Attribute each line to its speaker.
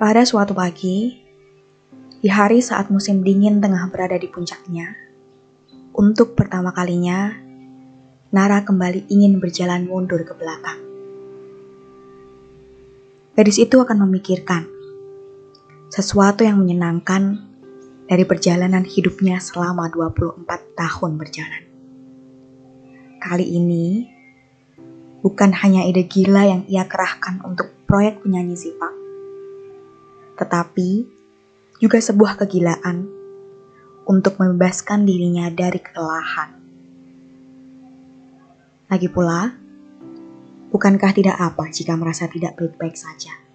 Speaker 1: Pada suatu pagi, di hari saat musim dingin tengah berada di puncaknya, untuk pertama kalinya, Nara kembali ingin berjalan mundur ke belakang. Gadis itu akan memikirkan sesuatu yang menyenangkan dari perjalanan hidupnya selama 24 tahun berjalan. Kali ini, bukan hanya ide gila yang ia kerahkan untuk proyek penyanyi Sipak, tetapi juga sebuah kegilaan untuk membebaskan dirinya dari kelelahan. Lagi pula, bukankah tidak apa jika merasa tidak baik-baik saja?